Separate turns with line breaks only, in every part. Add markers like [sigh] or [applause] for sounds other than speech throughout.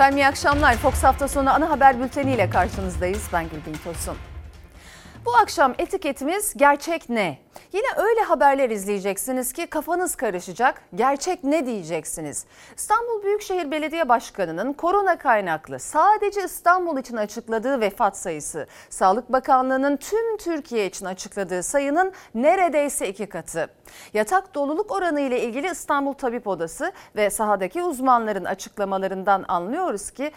Efendim iyi akşamlar. Fox hafta sonu ana haber bülteni ile karşınızdayız. Ben Gülbin Tosun. Bu akşam etiketimiz gerçek ne? Yine öyle haberler izleyeceksiniz ki kafanız karışacak. Gerçek ne diyeceksiniz? İstanbul Büyükşehir Belediye Başkanı'nın korona kaynaklı sadece İstanbul için açıkladığı vefat sayısı, Sağlık Bakanlığı'nın tüm Türkiye için açıkladığı sayının neredeyse iki katı. Yatak doluluk oranı ile ilgili İstanbul Tabip Odası ve sahadaki uzmanların açıklamalarından anlıyoruz ki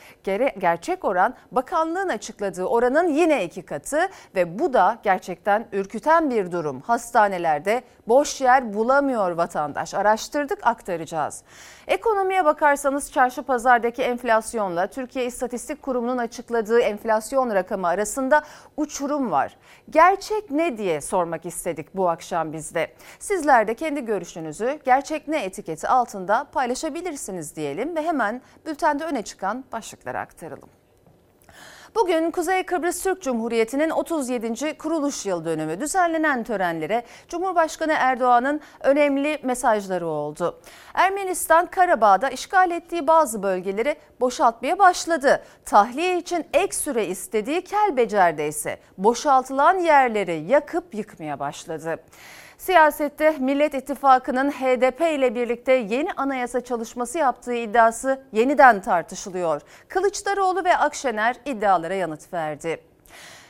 gerçek oran bakanlığın açıkladığı oranın yine iki katı ve bu da gerçekten ürküten bir durum. Hastanelerde boş yer bulamıyor vatandaş. Araştırdık aktaracağız. Ekonomiye bakarsanız çarşı pazardaki enflasyonla Türkiye İstatistik Kurumu'nun açıkladığı enflasyon rakamı arasında uçurum var. Gerçek ne diye sormak istedik bu akşam bizde. Sizler de kendi görüşünüzü gerçek ne etiketi altında paylaşabilirsiniz diyelim ve hemen bültende öne çıkan başlıkları aktaralım. Bugün Kuzey Kıbrıs Türk Cumhuriyeti'nin 37. kuruluş yıl dönümü düzenlenen törenlere Cumhurbaşkanı Erdoğan'ın önemli mesajları oldu. Ermenistan Karabağ'da işgal ettiği bazı bölgeleri boşaltmaya başladı. Tahliye için ek süre istediği Kelbecer'de ise boşaltılan yerleri yakıp yıkmaya başladı. Siyasette Millet İttifakı'nın HDP ile birlikte yeni anayasa çalışması yaptığı iddiası yeniden tartışılıyor. Kılıçdaroğlu ve Akşener iddialara yanıt verdi.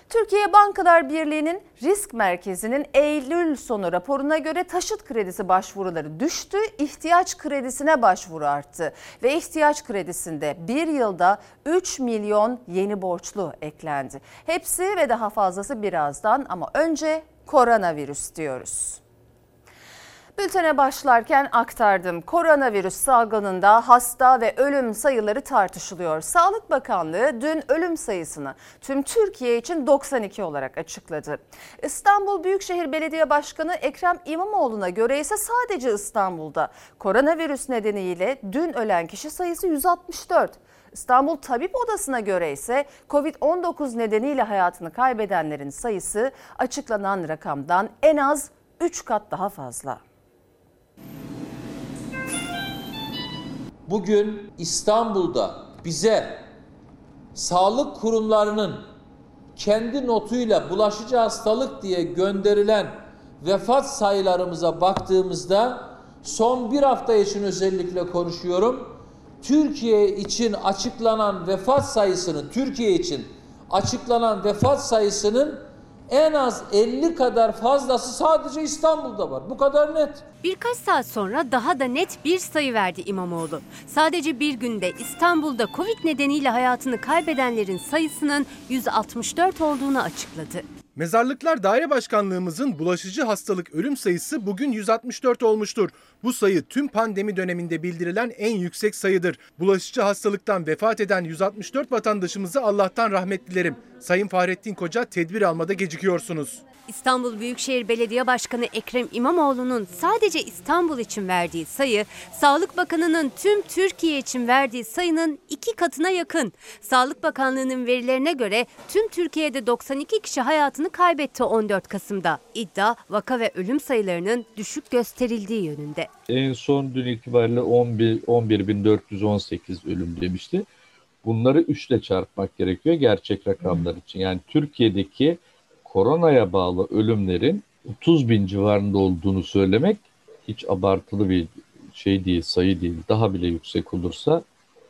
Türkiye Bankalar Birliği'nin risk merkezinin Eylül sonu raporuna göre taşıt kredisi başvuruları düştü, ihtiyaç kredisine başvuru arttı ve ihtiyaç kredisinde bir yılda 3 milyon yeni borçlu eklendi. Hepsi ve daha fazlası birazdan ama önce koronavirüs diyoruz. Bültene başlarken aktardım. Koronavirüs salgınında hasta ve ölüm sayıları tartışılıyor. Sağlık Bakanlığı dün ölüm sayısını tüm Türkiye için 92 olarak açıkladı. İstanbul Büyükşehir Belediye Başkanı Ekrem İmamoğlu'na göre ise sadece İstanbul'da koronavirüs nedeniyle dün ölen kişi sayısı 164. İstanbul Tabip Odası'na göre ise Covid-19 nedeniyle hayatını kaybedenlerin sayısı açıklanan rakamdan en az 3 kat daha fazla.
Bugün İstanbul'da bize sağlık kurumlarının kendi notuyla bulaşıcı hastalık diye gönderilen vefat sayılarımıza baktığımızda son bir hafta için özellikle konuşuyorum. Türkiye için açıklanan vefat sayısının Türkiye için açıklanan vefat sayısının en az 50 kadar fazlası sadece İstanbul'da var. Bu kadar net.
Birkaç saat sonra daha da net bir sayı verdi İmamoğlu. Sadece bir günde İstanbul'da Covid nedeniyle hayatını kaybedenlerin sayısının 164 olduğunu açıkladı.
Mezarlıklar Daire Başkanlığımızın bulaşıcı hastalık ölüm sayısı bugün 164 olmuştur. Bu sayı tüm pandemi döneminde bildirilen en yüksek sayıdır. Bulaşıcı hastalıktan vefat eden 164 vatandaşımızı Allah'tan rahmet dilerim. Sayın Fahrettin Koca tedbir almada gecikiyorsunuz.
İstanbul Büyükşehir Belediye Başkanı Ekrem İmamoğlu'nun sadece İstanbul için verdiği sayı, Sağlık Bakanı'nın tüm Türkiye için verdiği sayının iki katına yakın. Sağlık Bakanlığı'nın verilerine göre tüm Türkiye'de 92 kişi hayatını kaybetti 14 Kasım'da. İddia vaka ve ölüm sayılarının düşük gösterildiği yönünde.
En son dün itibariyle 11 11.418 ölüm demişti. Bunları 3 ile çarpmak gerekiyor gerçek rakamlar için. Yani Türkiye'deki koronaya bağlı ölümlerin 30 bin civarında olduğunu söylemek hiç abartılı bir şey değil, sayı değil. Daha bile yüksek olursa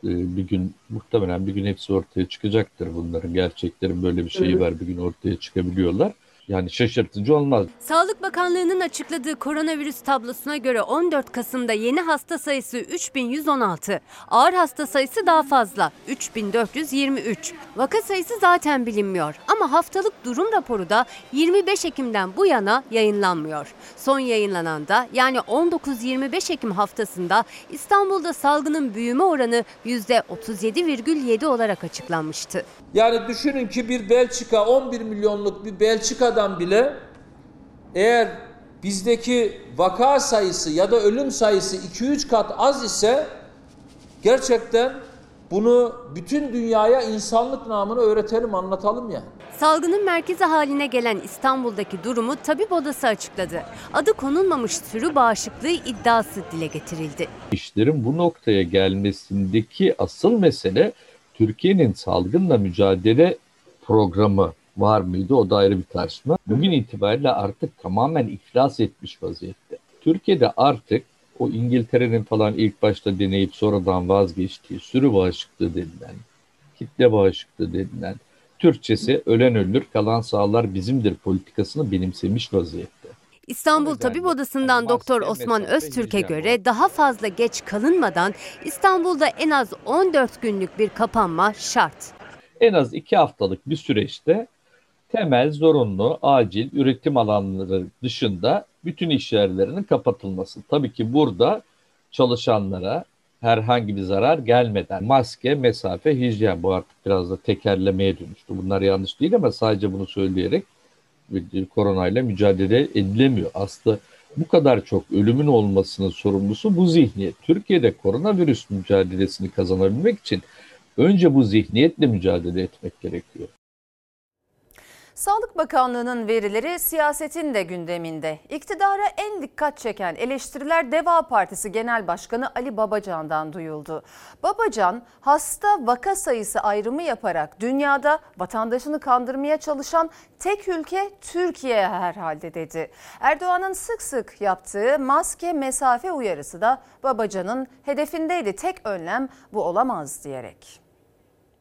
e, bir gün muhtemelen bir gün hepsi ortaya çıkacaktır bunların. Gerçeklerin böyle bir şeyi var bir gün ortaya çıkabiliyorlar. Yani şaşırtıcı olmaz.
Sağlık Bakanlığı'nın açıkladığı koronavirüs tablosuna göre 14 Kasım'da yeni hasta sayısı 3116. Ağır hasta sayısı daha fazla 3423. Vaka sayısı zaten bilinmiyor ama haftalık durum raporu da 25 Ekim'den bu yana yayınlanmıyor. Son yayınlanan da yani 19-25 Ekim haftasında İstanbul'da salgının büyüme oranı %37,7 olarak açıklanmıştı.
Yani düşünün ki bir Belçika 11 milyonluk bir Belçika'dan bile eğer bizdeki vaka sayısı ya da ölüm sayısı 2-3 kat az ise gerçekten bunu bütün dünyaya insanlık namını öğretelim, anlatalım ya.
Salgının merkezi haline gelen İstanbul'daki durumu tabip odası açıkladı. Adı konulmamış sürü bağışıklığı iddiası dile getirildi.
İşlerin bu noktaya gelmesindeki asıl mesele Türkiye'nin salgınla mücadele programı var mıydı? O da ayrı bir tartışma. Bugün itibariyle artık tamamen iflas etmiş vaziyette. Türkiye'de artık o İngiltere'nin falan ilk başta deneyip sonradan vazgeçtiği sürü bağışıklığı denilen, kitle bağışıklığı denilen, Türkçesi ölen ölür kalan sağlar bizimdir politikasını benimsemiş vaziyette.
İstanbul Tabip Odası'ndan Doktor Osman Öztürk'e göre daha fazla geç kalınmadan İstanbul'da en az 14 günlük bir kapanma şart.
En az iki haftalık bir süreçte temel, zorunlu, acil üretim alanları dışında bütün iş yerlerinin kapatılması. Tabii ki burada çalışanlara herhangi bir zarar gelmeden maske, mesafe, hijyen bu artık biraz da tekerlemeye dönüştü. Bunlar yanlış değil ama sadece bunu söyleyerek koronayla mücadele edilemiyor. Aslında bu kadar çok ölümün olmasının sorumlusu bu zihniyet. Türkiye'de koronavirüs mücadelesini kazanabilmek için önce bu zihniyetle mücadele etmek gerekiyor.
Sağlık Bakanlığı'nın verileri siyasetin de gündeminde. İktidara en dikkat çeken eleştiriler Deva Partisi Genel Başkanı Ali Babacan'dan duyuldu. Babacan hasta vaka sayısı ayrımı yaparak dünyada vatandaşını kandırmaya çalışan tek ülke Türkiye herhalde dedi. Erdoğan'ın sık sık yaptığı maske mesafe uyarısı da Babacan'ın hedefindeydi. Tek önlem bu olamaz diyerek.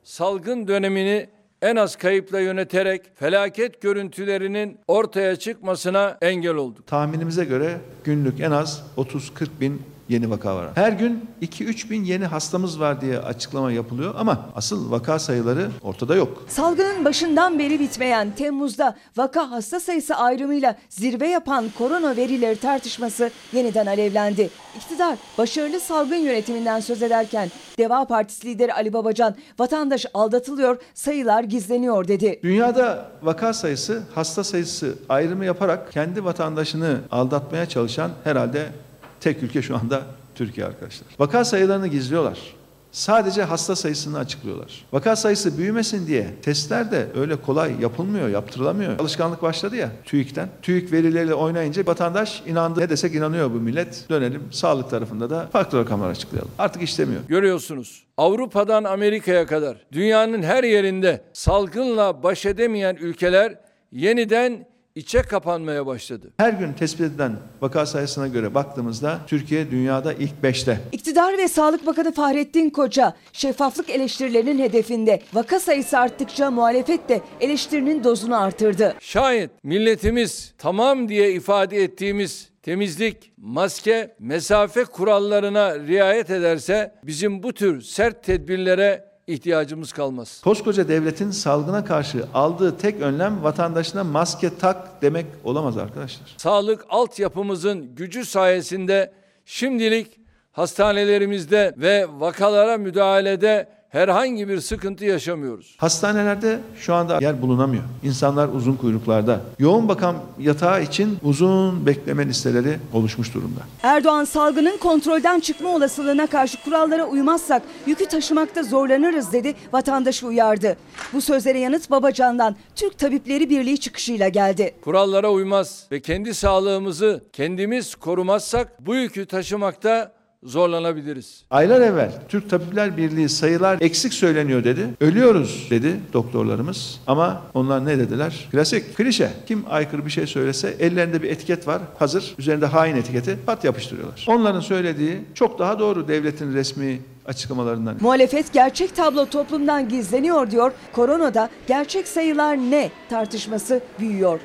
salgın dönemini en az kayıpla yöneterek felaket görüntülerinin ortaya çıkmasına engel olduk.
Tahminimize göre günlük en az 30-40 bin yeni vaka var. Her gün 2-3 bin yeni hastamız var diye açıklama yapılıyor ama asıl vaka sayıları ortada yok.
Salgının başından beri bitmeyen Temmuz'da vaka hasta sayısı ayrımıyla zirve yapan korona verileri tartışması yeniden alevlendi. İktidar başarılı salgın yönetiminden söz ederken Deva Partisi lideri Ali Babacan vatandaş aldatılıyor, sayılar gizleniyor dedi.
Dünyada vaka sayısı hasta sayısı ayrımı yaparak kendi vatandaşını aldatmaya çalışan herhalde tek ülke şu anda Türkiye arkadaşlar. Vaka sayılarını gizliyorlar. Sadece hasta sayısını açıklıyorlar. Vaka sayısı büyümesin diye testler de öyle kolay yapılmıyor, yaptırılamıyor. Alışkanlık başladı ya TÜİK'ten. TÜİK verileriyle oynayınca vatandaş inandı. Ne desek inanıyor bu millet. Dönelim sağlık tarafında da farklı rakamlar açıklayalım. Artık işlemiyor.
Görüyorsunuz Avrupa'dan Amerika'ya kadar dünyanın her yerinde salgınla baş edemeyen ülkeler yeniden içe kapanmaya başladı.
Her gün tespit edilen vaka sayısına göre baktığımızda Türkiye dünyada ilk 5'te.
İktidar ve Sağlık Bakanı Fahrettin Koca şeffaflık eleştirilerinin hedefinde. Vaka sayısı arttıkça muhalefet de eleştirinin dozunu artırdı.
Şayet milletimiz tamam diye ifade ettiğimiz temizlik, maske, mesafe kurallarına riayet ederse bizim bu tür sert tedbirlere ihtiyacımız kalmaz.
Koskoca devletin salgına karşı aldığı tek önlem vatandaşına maske tak demek olamaz arkadaşlar.
Sağlık altyapımızın gücü sayesinde şimdilik hastanelerimizde ve vakalara müdahalede herhangi bir sıkıntı yaşamıyoruz.
Hastanelerde şu anda yer bulunamıyor. İnsanlar uzun kuyruklarda. Yoğun bakım yatağı için uzun bekleme listeleri oluşmuş durumda.
Erdoğan salgının kontrolden çıkma olasılığına karşı kurallara uymazsak yükü taşımakta zorlanırız dedi, vatandaşı uyardı. Bu sözlere yanıt Babacan'dan Türk Tabipleri Birliği çıkışıyla geldi.
Kurallara uymaz ve kendi sağlığımızı kendimiz korumazsak bu yükü taşımakta zorlanabiliriz.
Aylar evvel Türk Tabipler Birliği sayılar eksik söyleniyor dedi. Ölüyoruz dedi doktorlarımız. Ama onlar ne dediler? Klasik, klişe. Kim aykırı bir şey söylese ellerinde bir etiket var. Hazır. Üzerinde hain etiketi pat yapıştırıyorlar. Onların söylediği çok daha doğru devletin resmi açıklamalarından.
Muhalefet gerçek tablo toplumdan gizleniyor diyor. Koronada gerçek sayılar ne tartışması büyüyor.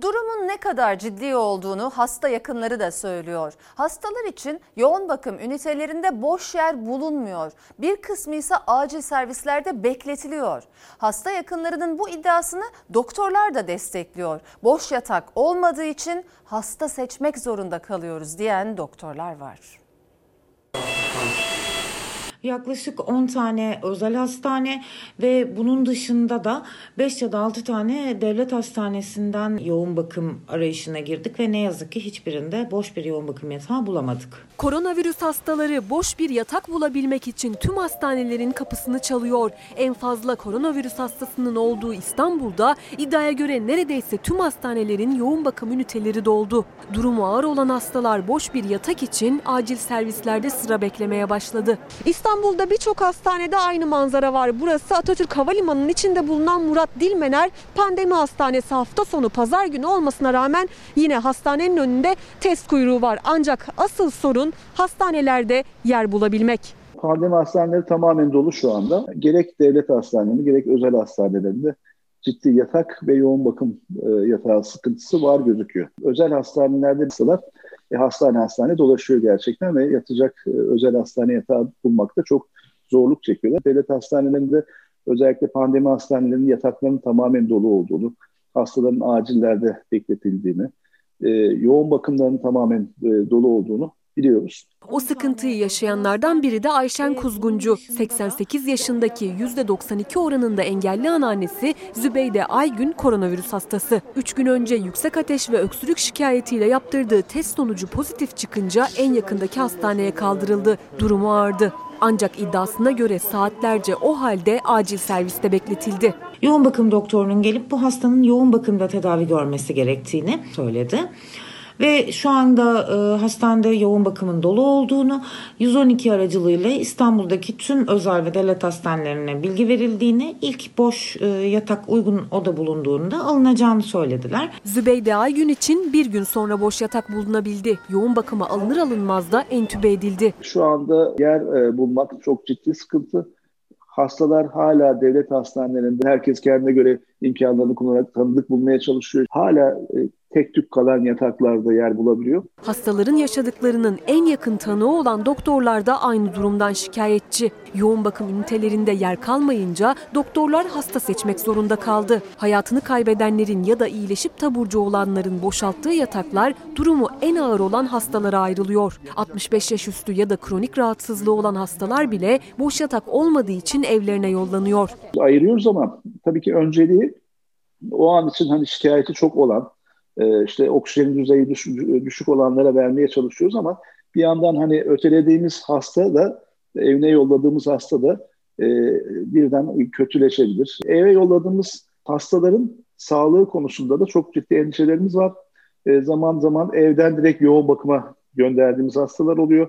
Durumun ne kadar ciddi olduğunu hasta yakınları da söylüyor. Hastalar için yoğun bakım ünitelerinde boş yer bulunmuyor. Bir kısmı ise acil servislerde bekletiliyor. Hasta yakınlarının bu iddiasını doktorlar da destekliyor. Boş yatak olmadığı için hasta seçmek zorunda kalıyoruz diyen doktorlar var.
Yaklaşık 10 tane özel hastane ve bunun dışında da 5 ya da 6 tane devlet hastanesinden yoğun bakım arayışına girdik ve ne yazık ki hiçbirinde boş bir yoğun bakım yatağı bulamadık.
Koronavirüs hastaları boş bir yatak bulabilmek için tüm hastanelerin kapısını çalıyor. En fazla koronavirüs hastasının olduğu İstanbul'da iddiaya göre neredeyse tüm hastanelerin yoğun bakım üniteleri doldu. Durumu ağır olan hastalar boş bir yatak için acil servislerde sıra beklemeye başladı.
İstanbul
İstanbul'da birçok hastanede aynı manzara var. Burası Atatürk Havalimanı'nın içinde bulunan Murat Dilmener Pandemi Hastanesi hafta sonu pazar günü olmasına rağmen yine hastanenin önünde test kuyruğu var. Ancak asıl sorun hastanelerde yer bulabilmek.
Pandemi hastaneleri tamamen dolu şu anda. Gerek devlet hastanelerinde gerek özel hastanelerinde ciddi yatak ve yoğun bakım e, yatağı sıkıntısı var gözüküyor. Özel hastanelerde hastalar e, hastane hastane dolaşıyor gerçekten ve yatacak e, özel hastane yatağı bulmakta çok zorluk çekiyorlar. Devlet hastanelerinde özellikle pandemi hastanelerinin yataklarının tamamen dolu olduğunu, hastaların acillerde bekletildiğini, e, yoğun bakımların tamamen e, dolu olduğunu biliyoruz.
O sıkıntıyı yaşayanlardan biri de Ayşen Kuzguncu. 88 yaşındaki %92 oranında engelli anneannesi Zübeyde Aygün koronavirüs hastası. 3 gün önce yüksek ateş ve öksürük şikayetiyle yaptırdığı test sonucu pozitif çıkınca en yakındaki hastaneye kaldırıldı. Durumu ağırdı. Ancak iddiasına göre saatlerce o halde acil serviste bekletildi.
Yoğun bakım doktorunun gelip bu hastanın yoğun bakımda tedavi görmesi gerektiğini söyledi. Ve şu anda e, hastanede yoğun bakımın dolu olduğunu, 112 aracılığıyla İstanbul'daki tüm özel ve devlet hastanelerine bilgi verildiğini, ilk boş e, yatak uygun oda bulunduğunda alınacağını söylediler.
Zübeyde Aygün için bir gün sonra boş yatak bulunabildi. Yoğun bakıma alınır alınmaz da entübe edildi.
Şu anda yer e, bulmak çok ciddi sıkıntı. Hastalar hala devlet hastanelerinde herkes kendine göre imkanlarını kullanarak tanıdık bulmaya çalışıyor. Hala e, tek tük kalan yataklarda yer bulabiliyor.
Hastaların yaşadıklarının en yakın tanığı olan doktorlar da aynı durumdan şikayetçi. Yoğun bakım ünitelerinde yer kalmayınca doktorlar hasta seçmek zorunda kaldı. Hayatını kaybedenlerin ya da iyileşip taburcu olanların boşalttığı yataklar durumu en ağır olan hastalara ayrılıyor. 65 yaş üstü ya da kronik rahatsızlığı olan hastalar bile boş yatak olmadığı için evlerine yollanıyor.
Ayırıyoruz ama tabii ki önceliği o an için hani şikayeti çok olan, e, işte oksijen düzeyi düşük olanlara vermeye çalışıyoruz ama bir yandan hani ötelediğimiz hasta da evine yolladığımız hasta da e, birden kötüleşebilir. Eve yolladığımız hastaların sağlığı konusunda da çok ciddi endişelerimiz var. E, zaman zaman evden direkt yoğun bakıma gönderdiğimiz hastalar oluyor.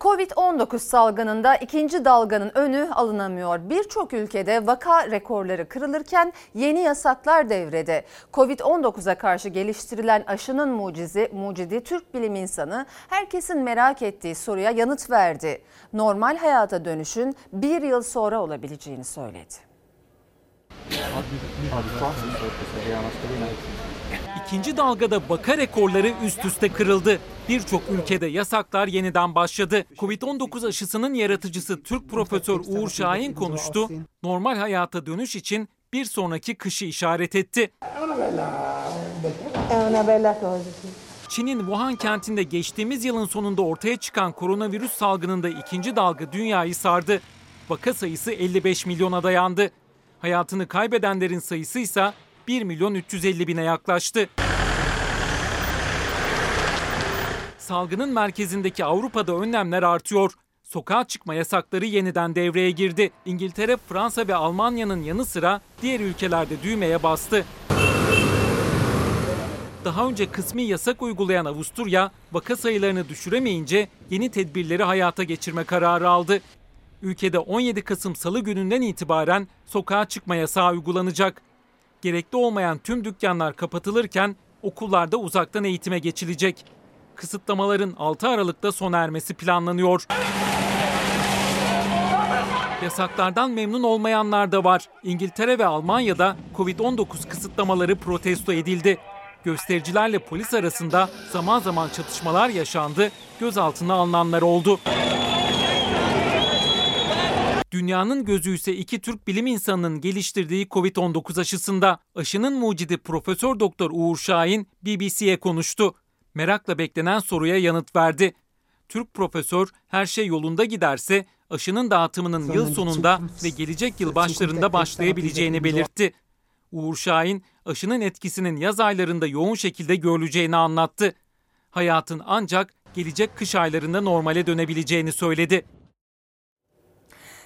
Covid-19 salgınında ikinci dalganın önü alınamıyor. Birçok ülkede vaka rekorları kırılırken yeni yasaklar devrede. Covid-19'a karşı geliştirilen aşının mucizi, mucidi Türk bilim insanı herkesin merak ettiği soruya yanıt verdi. Normal hayata dönüşün bir yıl sonra olabileceğini söyledi.
İkinci dalgada vaka rekorları üst üste kırıldı. Birçok ülkede yasaklar yeniden başladı. Covid-19 aşısının yaratıcısı Türk Profesör Uğur Şahin konuştu. Normal hayata dönüş için bir sonraki kışı işaret etti. Çin'in Wuhan kentinde geçtiğimiz yılın sonunda ortaya çıkan koronavirüs salgınında ikinci dalga dünyayı sardı. Vaka sayısı 55 milyona dayandı. Hayatını kaybedenlerin sayısı ise 1 milyon 350 bine yaklaştı. Salgının merkezindeki Avrupa'da önlemler artıyor. Sokağa çıkma yasakları yeniden devreye girdi. İngiltere, Fransa ve Almanya'nın yanı sıra diğer ülkelerde düğmeye bastı. Daha önce kısmi yasak uygulayan Avusturya, vaka sayılarını düşüremeyince yeni tedbirleri hayata geçirme kararı aldı. Ülkede 17 Kasım Salı gününden itibaren sokağa çıkma yasağı uygulanacak. Gerekli olmayan tüm dükkanlar kapatılırken okullarda uzaktan eğitime geçilecek. Kısıtlamaların 6 Aralık'ta sona ermesi planlanıyor. Yasaklardan memnun olmayanlar da var. İngiltere ve Almanya'da Covid-19 kısıtlamaları protesto edildi. Göstericilerle polis arasında zaman zaman çatışmalar yaşandı, gözaltına alınanlar oldu. Dünyanın gözü ise iki Türk bilim insanının geliştirdiği Covid-19 aşısında. Aşının mucidi Profesör Doktor Uğur Şahin BBC'ye konuştu. Merakla beklenen soruya yanıt verdi. Türk profesör her şey yolunda giderse aşının dağıtımının yıl sonunda ve gelecek yıl başlarında başlayabileceğini belirtti. Uğur Şahin aşının etkisinin yaz aylarında yoğun şekilde görüleceğini anlattı. Hayatın ancak gelecek kış aylarında normale dönebileceğini söyledi.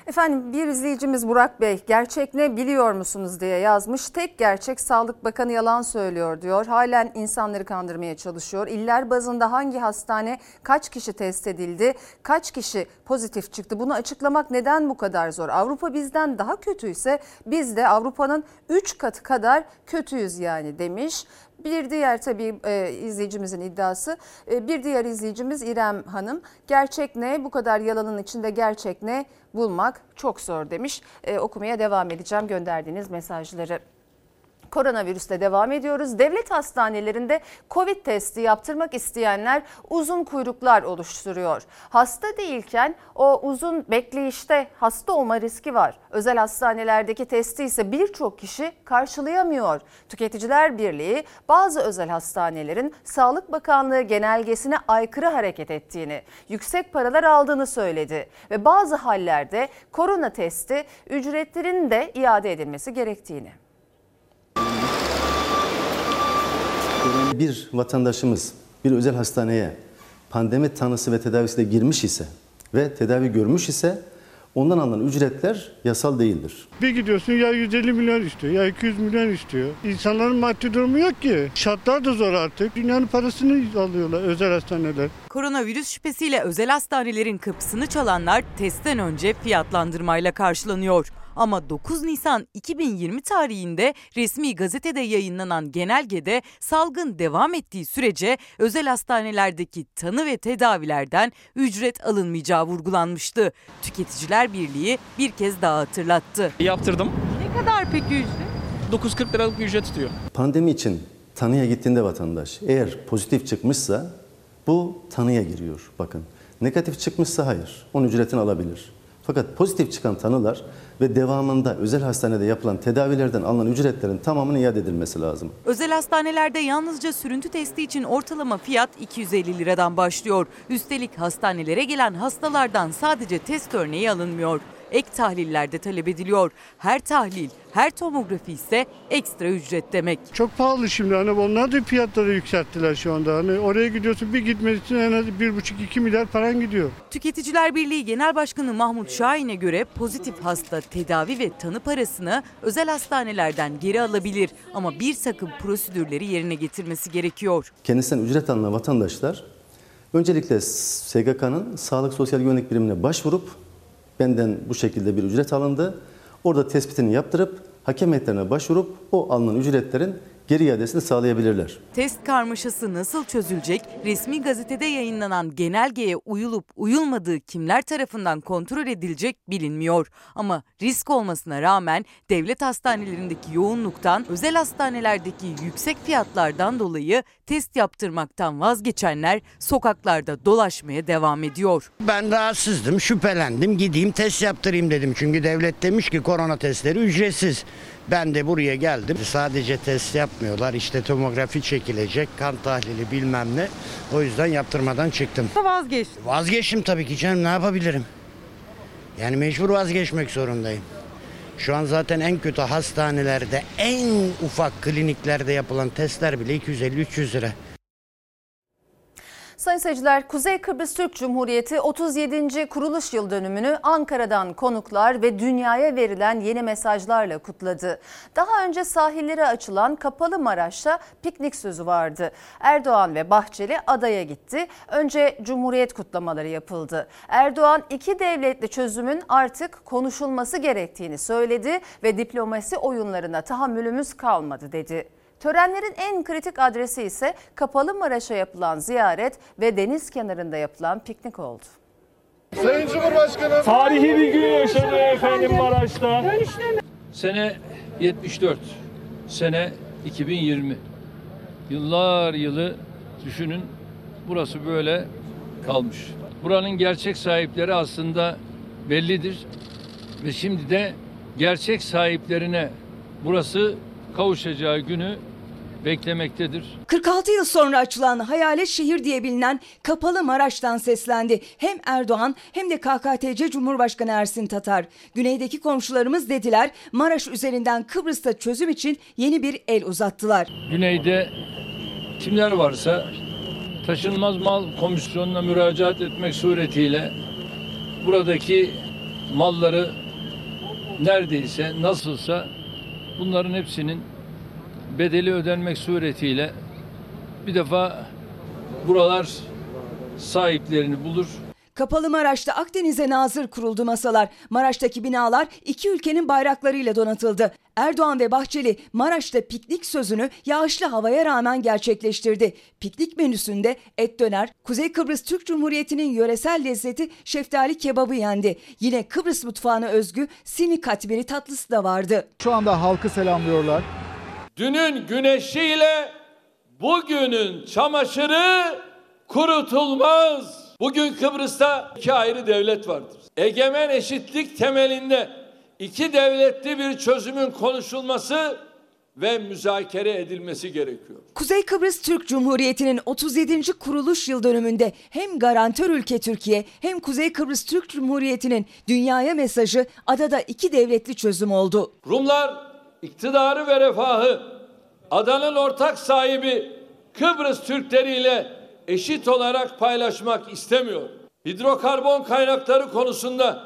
Efendim bir izleyicimiz Burak Bey gerçek ne biliyor musunuz diye yazmış. Tek gerçek Sağlık Bakanı yalan söylüyor diyor. Halen insanları kandırmaya çalışıyor. İller bazında hangi hastane kaç kişi test edildi? Kaç kişi pozitif çıktı? Bunu açıklamak neden bu kadar zor? Avrupa bizden daha kötüyse biz de Avrupa'nın 3 katı kadar kötüyüz yani demiş. Bir diğer tabii e, izleyicimizin iddiası. E, bir diğer izleyicimiz İrem Hanım. Gerçek ne? Bu kadar yalanın içinde gerçek ne? Bulmak çok zor demiş. E, okumaya devam edeceğim gönderdiğiniz mesajları. Koronavirüste devam ediyoruz. Devlet hastanelerinde Covid testi yaptırmak isteyenler uzun kuyruklar oluşturuyor. Hasta değilken o uzun bekleyişte hasta olma riski var. Özel hastanelerdeki testi ise birçok kişi karşılayamıyor. Tüketiciler Birliği bazı özel hastanelerin Sağlık Bakanlığı genelgesine aykırı hareket ettiğini, yüksek paralar aldığını söyledi ve bazı hallerde korona testi ücretlerin de iade edilmesi gerektiğini.
Bir vatandaşımız bir özel hastaneye pandemi tanısı ve tedavisiyle girmiş ise ve tedavi görmüş ise ondan alınan ücretler yasal değildir.
Bir gidiyorsun ya 150 milyon istiyor ya 200 milyon istiyor. İnsanların maddi durumu yok ki. Şartlar da zor artık. Dünyanın parasını alıyorlar özel hastaneler.
Koronavirüs şüphesiyle özel hastanelerin kapısını çalanlar testten önce fiyatlandırmayla karşılanıyor. Ama 9 Nisan 2020 tarihinde resmi gazetede yayınlanan genelgede salgın devam ettiği sürece özel hastanelerdeki tanı ve tedavilerden ücret alınmayacağı vurgulanmıştı. Tüketiciler Birliği bir kez daha hatırlattı.
Yaptırdım.
Ne kadar peki ücret?
940 liralık bir ücret tutuyor.
Pandemi için tanıya gittiğinde vatandaş eğer pozitif çıkmışsa bu tanıya giriyor bakın. Negatif çıkmışsa hayır. Onun ücretini alabilir. Fakat pozitif çıkan tanılar ve devamında özel hastanede yapılan tedavilerden alınan ücretlerin tamamının iade edilmesi lazım.
Özel hastanelerde yalnızca sürüntü testi için ortalama fiyat 250 liradan başlıyor. Üstelik hastanelere gelen hastalardan sadece test örneği alınmıyor. Ek tahliller de talep ediliyor. Her tahlil, her tomografi ise ekstra ücret demek.
Çok pahalı şimdi hani onlar da fiyatları yükselttiler şu anda. Hani oraya gidiyorsun bir gitmek için en az 1,5-2 milyar paran gidiyor.
Tüketiciler Birliği Genel Başkanı Mahmut Şahin'e göre pozitif hasta tedavi ve tanı parasını özel hastanelerden geri alabilir ama bir takım prosedürleri yerine getirmesi gerekiyor.
Kendisinden ücret alınan vatandaşlar öncelikle SGK'nın Sağlık Sosyal Güvenlik Birimine başvurup benden bu şekilde bir ücret alındı. Orada tespitini yaptırıp hakem heyetlerine başvurup o alınan ücretlerin geri iadesini sağlayabilirler.
Test karmaşası nasıl çözülecek? Resmi gazetede yayınlanan genelgeye uyulup uyulmadığı kimler tarafından kontrol edilecek bilinmiyor. Ama risk olmasına rağmen devlet hastanelerindeki yoğunluktan, özel hastanelerdeki yüksek fiyatlardan dolayı test yaptırmaktan vazgeçenler sokaklarda dolaşmaya devam ediyor.
Ben rahatsızdım, şüphelendim. Gideyim test yaptırayım dedim. Çünkü devlet demiş ki korona testleri ücretsiz. Ben de buraya geldim. Sadece test yapmıyorlar. İşte tomografi çekilecek, kan tahlili bilmem ne. O yüzden yaptırmadan çıktım.
Vazgeç.
Vazgeçtim tabii ki canım ne yapabilirim? Yani mecbur vazgeçmek zorundayım. Şu an zaten en kötü hastanelerde, en ufak kliniklerde yapılan testler bile 250-300 lira.
Sayın seyirciler, Kuzey Kıbrıs Türk Cumhuriyeti 37. kuruluş yıl dönümünü Ankara'dan konuklar ve dünyaya verilen yeni mesajlarla kutladı. Daha önce sahillere açılan Kapalı Maraş'ta piknik sözü vardı. Erdoğan ve Bahçeli adaya gitti. Önce Cumhuriyet kutlamaları yapıldı. Erdoğan iki devletli çözümün artık konuşulması gerektiğini söyledi ve diplomasi oyunlarına tahammülümüz kalmadı dedi. Törenlerin en kritik adresi ise Kapalı Maraş'a yapılan ziyaret ve deniz kenarında yapılan piknik oldu.
Sayın Cumhurbaşkanı.
Tarihi bir gün yaşadı efendim Maraş'ta.
Sene 74, sene 2020. Yıllar yılı düşünün burası böyle kalmış. Buranın gerçek sahipleri aslında bellidir ve şimdi de gerçek sahiplerine burası kavuşacağı günü beklemektedir.
46 yıl sonra açılan hayalet şehir diye bilinen Kapalı Maraş'tan seslendi. Hem Erdoğan hem de KKTC Cumhurbaşkanı Ersin Tatar. Güneydeki komşularımız dediler Maraş üzerinden Kıbrıs'ta çözüm için yeni bir el uzattılar.
Güneyde kimler varsa taşınmaz mal komisyonuna müracaat etmek suretiyle buradaki malları neredeyse nasılsa bunların hepsinin bedeli ödenmek suretiyle bir defa buralar sahiplerini bulur.
Kapalı Maraş'ta Akdeniz'e nazır kuruldu masalar. Maraş'taki binalar iki ülkenin bayraklarıyla donatıldı. Erdoğan ve Bahçeli Maraş'ta piknik sözünü yağışlı havaya rağmen gerçekleştirdi. Piknik menüsünde et döner, Kuzey Kıbrıs Türk Cumhuriyeti'nin yöresel lezzeti şeftali kebabı yendi. Yine Kıbrıs mutfağına özgü sini katmeri tatlısı da vardı.
Şu anda halkı selamlıyorlar.
Dünün güneşiyle bugünün çamaşırı kurutulmaz. Bugün Kıbrıs'ta iki ayrı devlet vardır. Egemen eşitlik temelinde iki devletli bir çözümün konuşulması ve müzakere edilmesi gerekiyor.
Kuzey Kıbrıs Türk Cumhuriyeti'nin 37. kuruluş yıl dönümünde hem garantör ülke Türkiye hem Kuzey Kıbrıs Türk Cumhuriyeti'nin dünyaya mesajı adada iki devletli çözüm oldu.
Rumlar iktidarı ve refahı adanın ortak sahibi Kıbrıs Türkleri ile eşit olarak paylaşmak istemiyor. Hidrokarbon kaynakları konusunda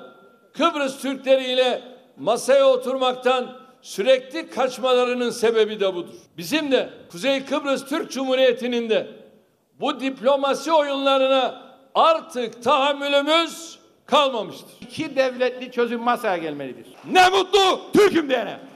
Kıbrıs Türkleri ile masaya oturmaktan sürekli kaçmalarının sebebi de budur. Bizim de Kuzey Kıbrıs Türk Cumhuriyeti'nin de bu diplomasi oyunlarına artık tahammülümüz kalmamıştır.
İki devletli çözüm masaya gelmelidir.
Ne mutlu
Türk'üm diyene.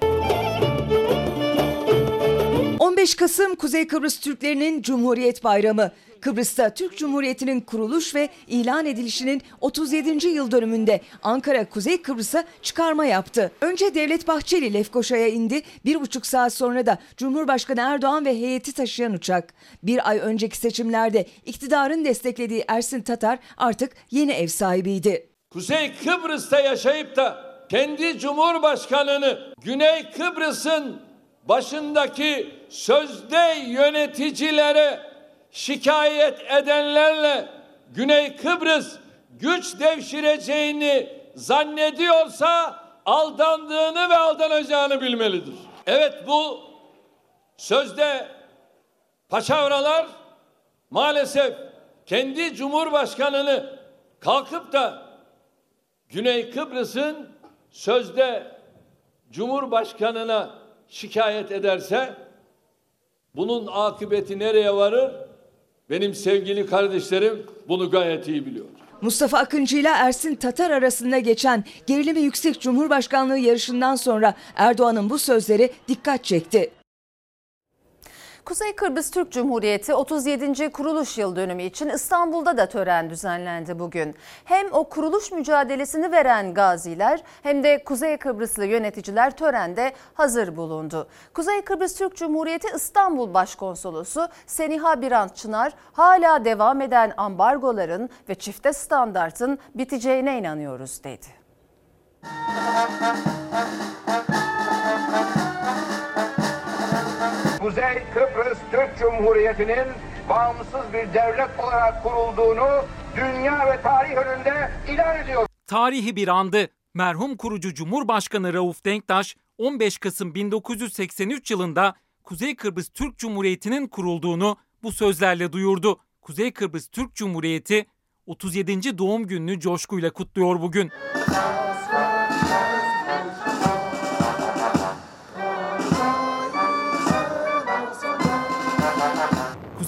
15 Kasım Kuzey Kıbrıs Türklerinin Cumhuriyet Bayramı. Kıbrıs'ta Türk Cumhuriyeti'nin kuruluş ve ilan edilişinin 37. yıl dönümünde Ankara Kuzey Kıbrıs'a çıkarma yaptı. Önce Devlet Bahçeli Lefkoşa'ya indi. Bir buçuk saat sonra da Cumhurbaşkanı Erdoğan ve heyeti taşıyan uçak. Bir ay önceki seçimlerde iktidarın desteklediği Ersin Tatar artık yeni ev sahibiydi.
Kuzey Kıbrıs'ta yaşayıp da kendi Cumhurbaşkanını Güney Kıbrıs'ın başındaki sözde yöneticilere şikayet edenlerle Güney Kıbrıs güç devşireceğini zannediyorsa aldandığını ve aldanacağını bilmelidir. Evet bu sözde paçavralar maalesef kendi cumhurbaşkanını kalkıp da Güney Kıbrıs'ın sözde cumhurbaşkanına şikayet ederse bunun akıbeti nereye varır? Benim sevgili kardeşlerim bunu gayet iyi biliyor.
Mustafa Akıncı ile Ersin Tatar arasında geçen gerilimi yüksek Cumhurbaşkanlığı yarışından sonra Erdoğan'ın bu sözleri dikkat çekti.
Kuzey Kıbrıs Türk Cumhuriyeti 37. kuruluş yıl dönümü için İstanbul'da da tören düzenlendi bugün. Hem o kuruluş mücadelesini veren gaziler hem de Kuzey Kıbrıslı yöneticiler törende hazır bulundu. Kuzey Kıbrıs Türk Cumhuriyeti İstanbul Başkonsolosu Seniha Birant Çınar hala devam eden ambargoların ve çifte standartın biteceğine inanıyoruz dedi.
Kuzey Kıbrıs Türk Cumhuriyeti'nin bağımsız bir devlet olarak kurulduğunu dünya ve tarih önünde ilan ediyor.
Tarihi bir andı. Merhum kurucu Cumhurbaşkanı Rauf Denktaş 15 Kasım 1983 yılında Kuzey Kıbrıs Türk Cumhuriyeti'nin kurulduğunu bu sözlerle duyurdu. Kuzey Kıbrıs Türk Cumhuriyeti 37. doğum gününü coşkuyla kutluyor bugün.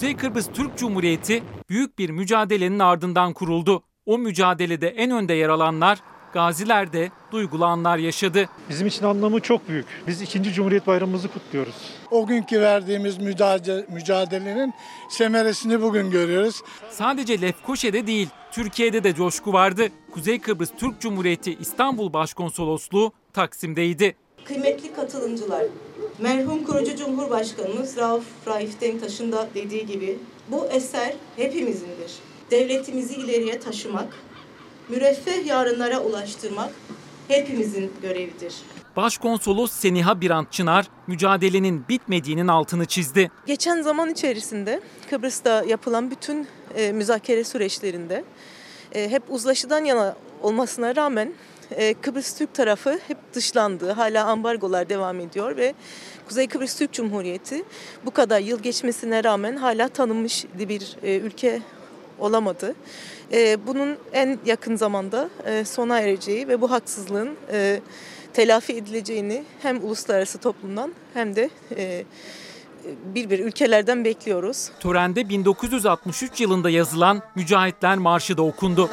Kuzey Kıbrıs Türk Cumhuriyeti büyük bir mücadelenin ardından kuruldu. O mücadelede en önde yer alanlar, gaziler de duygulu anlar yaşadı.
Bizim için anlamı çok büyük. Biz 2. Cumhuriyet Bayramımızı kutluyoruz.
O günkü verdiğimiz mücadele, mücadelenin semeresini bugün görüyoruz.
Sadece Lefkoşa'da değil, Türkiye'de de coşku vardı. Kuzey Kıbrıs Türk Cumhuriyeti İstanbul Başkonsolosluğu Taksim'deydi.
Kıymetli katılımcılar, merhum kurucu Cumhurbaşkanımız Rauf Raif Denktaş'ın da dediği gibi bu eser hepimizindir. Devletimizi ileriye taşımak, müreffeh yarınlara ulaştırmak hepimizin görevidir.
Başkonsolos Seniha Birant Çınar mücadelenin bitmediğinin altını çizdi.
Geçen zaman içerisinde Kıbrıs'ta yapılan bütün e, müzakere süreçlerinde e, hep uzlaşıdan yana olmasına rağmen e, Kıbrıs Türk tarafı hep dışlandı. Hala ambargolar devam ediyor ve Kuzey Kıbrıs Türk Cumhuriyeti bu kadar yıl geçmesine rağmen hala tanınmış bir e, ülke olamadı. E, bunun en yakın zamanda e, sona ereceği ve bu haksızlığın e, telafi edileceğini hem uluslararası toplumdan hem de e, bir bir ülkelerden bekliyoruz.
Törende 1963 yılında yazılan Mücahitler Marşı da okundu.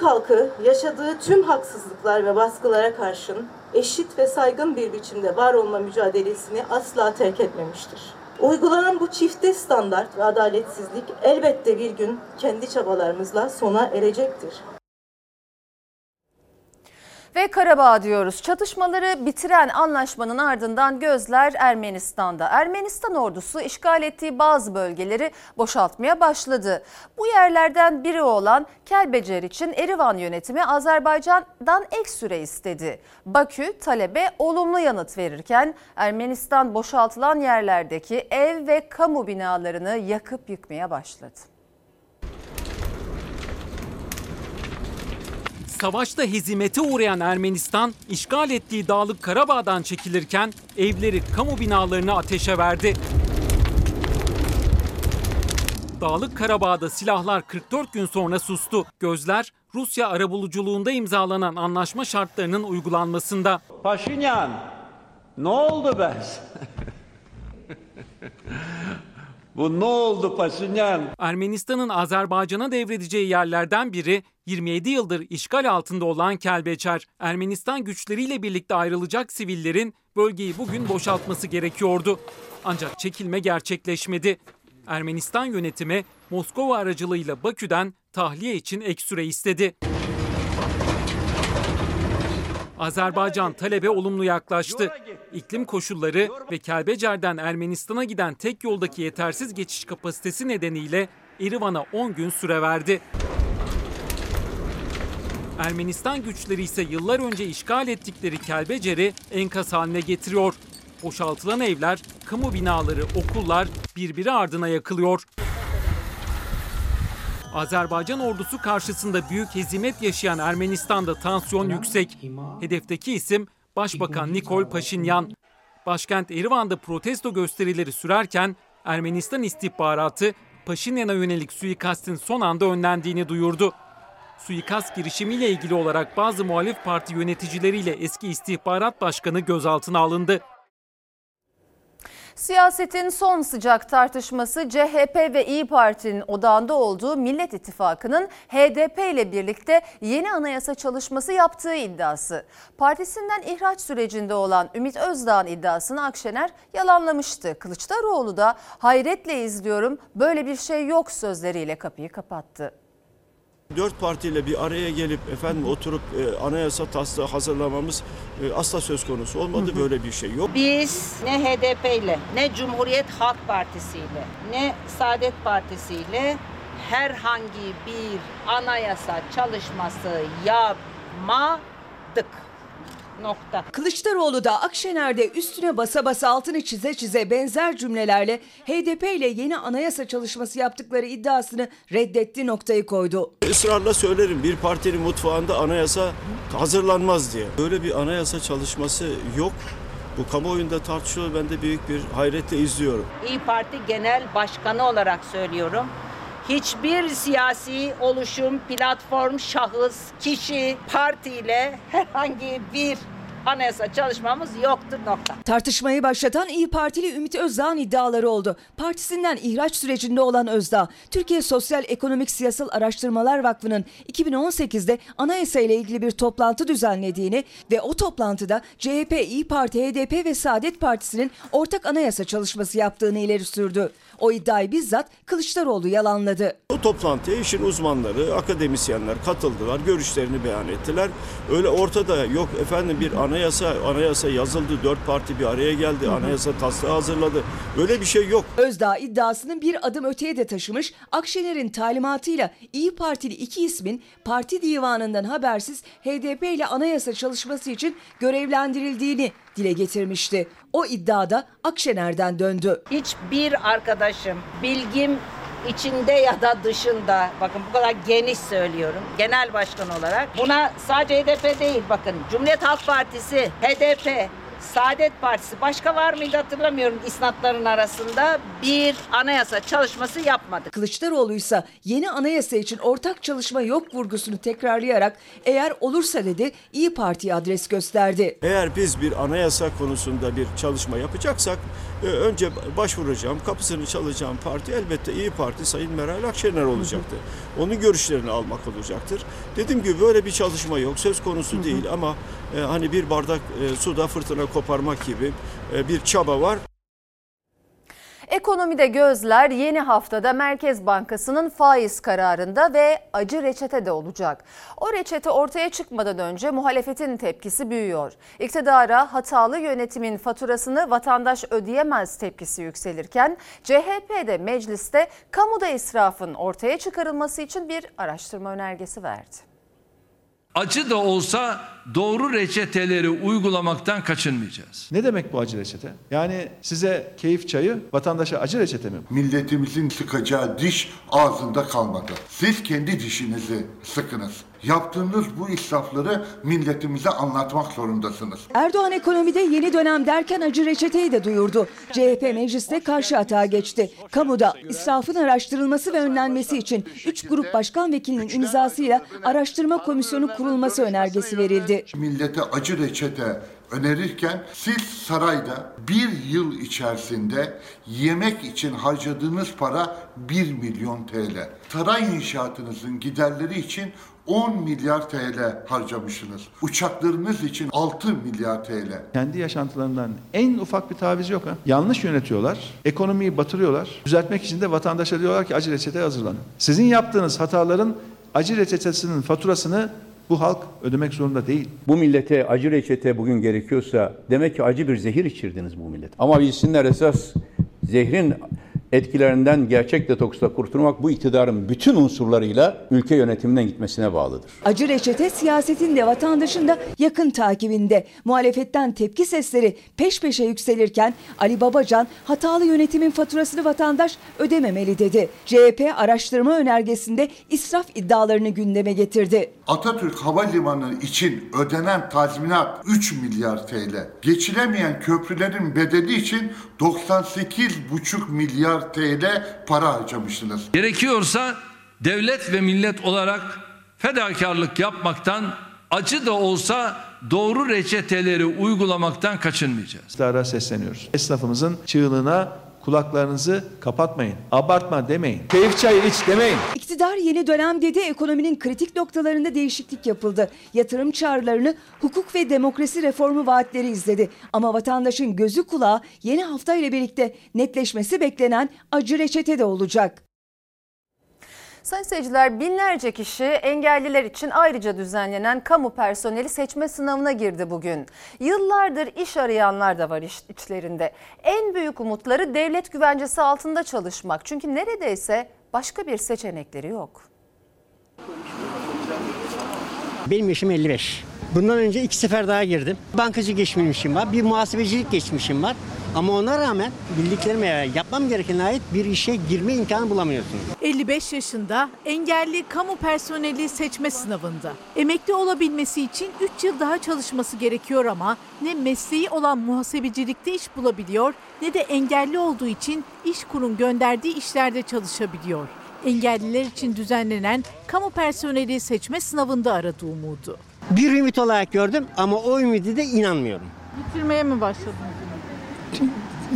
Türk halkı yaşadığı tüm haksızlıklar ve baskılara karşın eşit ve saygın bir biçimde var olma mücadelesini asla terk etmemiştir. Uygulanan bu çifte standart ve adaletsizlik elbette bir gün kendi çabalarımızla sona erecektir.
Ve Karabağ diyoruz. Çatışmaları bitiren anlaşmanın ardından gözler Ermenistan'da. Ermenistan ordusu işgal ettiği bazı bölgeleri boşaltmaya başladı. Bu yerlerden biri olan Kelbecer için Erivan yönetimi Azerbaycan'dan ek süre istedi. Bakü talebe olumlu yanıt verirken Ermenistan boşaltılan yerlerdeki ev ve kamu binalarını yakıp yıkmaya başladı.
Savaşta hezimete uğrayan Ermenistan, işgal ettiği Dağlık Karabağ'dan çekilirken evleri, kamu binalarını ateşe verdi. Dağlık Karabağ'da silahlar 44 gün sonra sustu. Gözler Rusya arabuluculuğunda imzalanan anlaşma şartlarının uygulanmasında.
Paşinyan, ne oldu be? [laughs] Bu ne oldu Paşinyan?
Ermenistan'ın Azerbaycan'a devredeceği yerlerden biri 27 yıldır işgal altında olan Kelbeçer. Ermenistan güçleriyle birlikte ayrılacak sivillerin bölgeyi bugün boşaltması gerekiyordu. Ancak çekilme gerçekleşmedi. Ermenistan yönetimi Moskova aracılığıyla Bakü'den tahliye için ek süre istedi. Azerbaycan talebe olumlu yaklaştı. İklim koşulları ve Kelbecer'den Ermenistan'a giden tek yoldaki yetersiz geçiş kapasitesi nedeniyle Erivan'a 10 gün süre verdi. Ermenistan güçleri ise yıllar önce işgal ettikleri Kelbecer'i enkaz haline getiriyor. Boşaltılan evler, kamu binaları, okullar birbiri ardına yakılıyor. Azerbaycan ordusu karşısında büyük hezimet yaşayan Ermenistan'da tansiyon yüksek. Hedefteki isim Başbakan Nikol Paşinyan. Başkent Erivan'da protesto gösterileri sürerken Ermenistan istihbaratı Paşinyan'a yönelik suikastin son anda önlendiğini duyurdu. Suikast girişimiyle ilgili olarak bazı muhalif parti yöneticileriyle eski istihbarat başkanı gözaltına alındı.
Siyasetin son sıcak tartışması CHP ve İyi Parti'nin odağında olduğu Millet İttifakı'nın HDP ile birlikte yeni anayasa çalışması yaptığı iddiası. Partisinden ihraç sürecinde olan Ümit Özdağ'ın iddiasını Akşener yalanlamıştı. Kılıçdaroğlu da hayretle izliyorum böyle bir şey yok sözleriyle kapıyı kapattı.
Dört partiyle bir araya gelip efendim oturup e, anayasa taslağı hazırlamamız e, asla söz konusu olmadı. Böyle bir şey yok.
Biz ne HDP ile ne Cumhuriyet Halk Partisi ile ne Saadet Partisi ile herhangi bir anayasa çalışması yapmadık. Nokta.
Kılıçdaroğlu da Akşener'de üstüne basa basa altını çize çize benzer cümlelerle HDP ile yeni anayasa çalışması yaptıkları iddiasını reddetti noktayı koydu.
Israrla söylerim bir partinin mutfağında anayasa hazırlanmaz diye. Böyle bir anayasa çalışması yok. Bu kamuoyunda tartışılıyor. Ben de büyük bir hayretle izliyorum.
İyi Parti Genel Başkanı olarak söylüyorum. Hiçbir siyasi oluşum, platform, şahıs, kişi, partiyle herhangi bir anayasa çalışmamız yoktur nokta.
Tartışmayı başlatan İyi Partili Ümit Özdağ'ın iddiaları oldu. Partisinden ihraç sürecinde olan Özdağ, Türkiye Sosyal Ekonomik Siyasal Araştırmalar Vakfı'nın 2018'de anayasa ile ilgili bir toplantı düzenlediğini ve o toplantıda CHP, İyi Parti, HDP ve Saadet Partisi'nin ortak anayasa çalışması yaptığını ileri sürdü. O iddiayı bizzat Kılıçdaroğlu yalanladı.
O toplantıya işin uzmanları, akademisyenler katıldılar, görüşlerini beyan ettiler. Öyle ortada yok efendim bir anayasa, anayasa yazıldı, dört parti bir araya geldi, anayasa taslağı hazırladı. Böyle bir şey yok.
Özdağ iddiasının bir adım öteye de taşımış, Akşener'in talimatıyla İyi Partili iki ismin parti divanından habersiz HDP ile anayasa çalışması için görevlendirildiğini dile getirmişti. O iddiada Akşener'den döndü.
Hiçbir arkadaşım bilgim içinde ya da dışında bakın bu kadar geniş söylüyorum genel başkan olarak buna sadece HDP değil bakın Cumhuriyet Halk Partisi, HDP, Saadet Partisi başka var mıydı hatırlamıyorum isnatların arasında bir anayasa çalışması yapmadık.
Kılıçdaroğlu ise yeni anayasa için ortak çalışma yok vurgusunu tekrarlayarak eğer olursa dedi İyi Parti'ye adres gösterdi.
Eğer biz bir anayasa konusunda bir çalışma yapacaksak önce başvuracağım, kapısını çalacağım parti elbette İyi Parti Sayın Meral Akşener olacaktır. Onun görüşlerini almak olacaktır. Dediğim gibi böyle bir çalışma yok, söz konusu değil ama e, hani bir bardak e, suda fırtına koparmak gibi e, bir çaba var.
Ekonomide gözler yeni haftada Merkez Bankası'nın faiz kararında ve acı reçete de olacak. O reçete ortaya çıkmadan önce muhalefetin tepkisi büyüyor. İktidara hatalı yönetimin faturasını vatandaş ödeyemez tepkisi yükselirken CHP de mecliste kamuda israfın ortaya çıkarılması için bir araştırma önergesi verdi.
Acı da olsa doğru reçeteleri uygulamaktan kaçınmayacağız.
Ne demek bu acı reçete? Yani size keyif çayı, vatandaşa acı reçete mi?
Milletimizin sıkacağı diş ağzında kalmadı. Siz kendi dişinizi sıkınız. Yaptığınız bu israfları milletimize anlatmak zorundasınız.
Erdoğan ekonomide yeni dönem derken acı reçeteyi de duyurdu. CHP mecliste karşı atağa geçti. Kamuda israfın araştırılması ve önlenmesi için 3 grup başkan vekilinin imzasıyla araştırma komisyonu kurulması önergesi verildi.
Millete acı reçete önerirken siz sarayda bir yıl içerisinde yemek için harcadığınız para 1 milyon TL. Saray inşaatınızın giderleri için 10 milyar TL harcamışsınız. Uçaklarınız için 6 milyar TL.
Kendi yaşantılarından en ufak bir taviz yok ha. Yanlış yönetiyorlar, ekonomiyi batırıyorlar. Düzeltmek için de vatandaşa diyorlar ki acı reçete hazırlanın. Sizin yaptığınız hataların acı reçetesinin faturasını bu halk ödemek zorunda değil.
Bu millete acı reçete bugün gerekiyorsa demek ki acı bir zehir içirdiniz bu millet. Ama bilsinler esas zehrin etkilerinden gerçek detoksla kurtulmak bu iktidarın bütün unsurlarıyla ülke yönetiminden gitmesine bağlıdır.
Acı reçete siyasetin de vatandaşın da yakın takibinde. Muhalefetten tepki sesleri peş peşe yükselirken Ali Babacan hatalı yönetimin faturasını vatandaş ödememeli dedi. CHP araştırma önergesinde israf iddialarını gündeme getirdi.
Atatürk Havalimanı için ödenen tazminat 3 milyar TL. Geçilemeyen köprülerin bedeli için 98,5 milyar TL para harcamışsınız.
Gerekiyorsa devlet ve millet olarak fedakarlık yapmaktan acı da olsa doğru reçeteleri uygulamaktan kaçınmayacağız.
İktidara sesleniyoruz. Esnafımızın çığlığına kulaklarınızı kapatmayın. Abartma demeyin. Keyif çayı iç demeyin.
İktidar yeni dönem dedi ekonominin kritik noktalarında değişiklik yapıldı. Yatırım çağrılarını hukuk ve demokrasi reformu vaatleri izledi. Ama vatandaşın gözü kulağı yeni hafta ile birlikte netleşmesi beklenen acı reçete de olacak.
Sayın seyirciler binlerce kişi engelliler için ayrıca düzenlenen kamu personeli seçme sınavına girdi bugün. Yıllardır iş arayanlar da var iş, içlerinde. En büyük umutları devlet güvencesi altında çalışmak. Çünkü neredeyse başka bir seçenekleri yok.
Benim yaşım 55. Bundan önce iki sefer daha girdim. Bankacı geçmişim var, bir muhasebecilik geçmişim var. Ama ona rağmen bildiklerime yapmam gereken ait bir işe girme imkanı bulamıyorsunuz.
55 yaşında engelli kamu personeli seçme sınavında. Emekli olabilmesi için 3 yıl daha çalışması gerekiyor ama ne mesleği olan muhasebecilikte iş bulabiliyor ne de engelli olduğu için iş kurum gönderdiği işlerde çalışabiliyor. Engelliler için düzenlenen kamu personeli seçme sınavında aradı umudu.
Bir ümit olarak gördüm ama o ümidi de inanmıyorum.
Yitirmeye mi başladınız?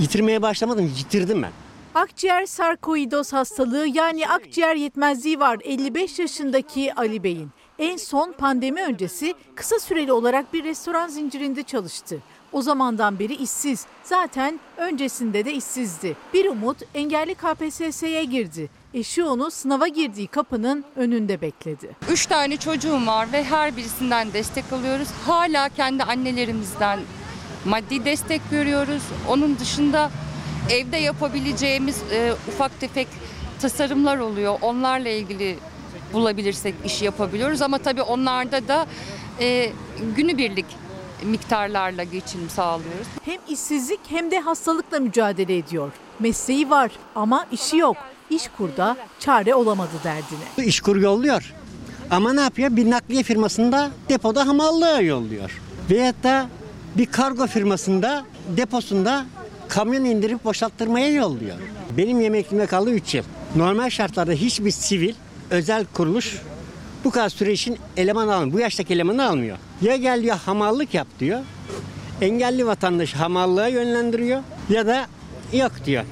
Yitirmeye başlamadım, yitirdim ben.
Akciğer sarkoidoz hastalığı yani akciğer yetmezliği var 55 yaşındaki Ali Bey'in. En son pandemi öncesi kısa süreli olarak bir restoran zincirinde çalıştı. O zamandan beri işsiz. Zaten öncesinde de işsizdi. Bir umut engelli KPSS'ye girdi. Eşi onu sınava girdiği kapının önünde bekledi.
Üç tane çocuğum var ve her birisinden destek alıyoruz. Hala kendi annelerimizden maddi destek görüyoruz. Onun dışında evde yapabileceğimiz e, ufak tefek tasarımlar oluyor. Onlarla ilgili bulabilirsek iş yapabiliyoruz ama tabii onlarda da e, günübirlik miktarlarla geçim sağlıyoruz.
Hem işsizlik hem de hastalıkla mücadele ediyor. Mesleği var ama işi yok. İşkur'da çare olamadı derdine.
İşkur yolluyor. Ama ne yapıyor? Bir nakliye firmasında depoda hamallığa yolluyor. Veyahut da bir kargo firmasında deposunda kamyon indirip boşalttırmaya yolluyor. Benim yemeklime kaldı 3 yıl. Normal şartlarda hiçbir sivil, özel kuruluş bu kadar süre için eleman almıyor. Bu yaştaki elemanı almıyor. Ya gel ya hamallık yap diyor. Engelli vatandaşı hamallığa yönlendiriyor ya da yok diyor.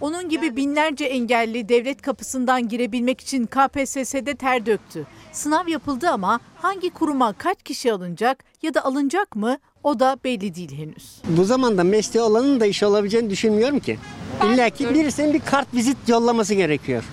Onun gibi binlerce engelli devlet kapısından girebilmek için KPSS'de ter döktü. Sınav yapıldı ama hangi kuruma kaç kişi alınacak ya da alınacak mı o da belli değil henüz.
Bu zamanda mesleği olanın da iş olabileceğini düşünmüyorum ki. İlla ki birisinin bir kart vizit yollaması gerekiyor.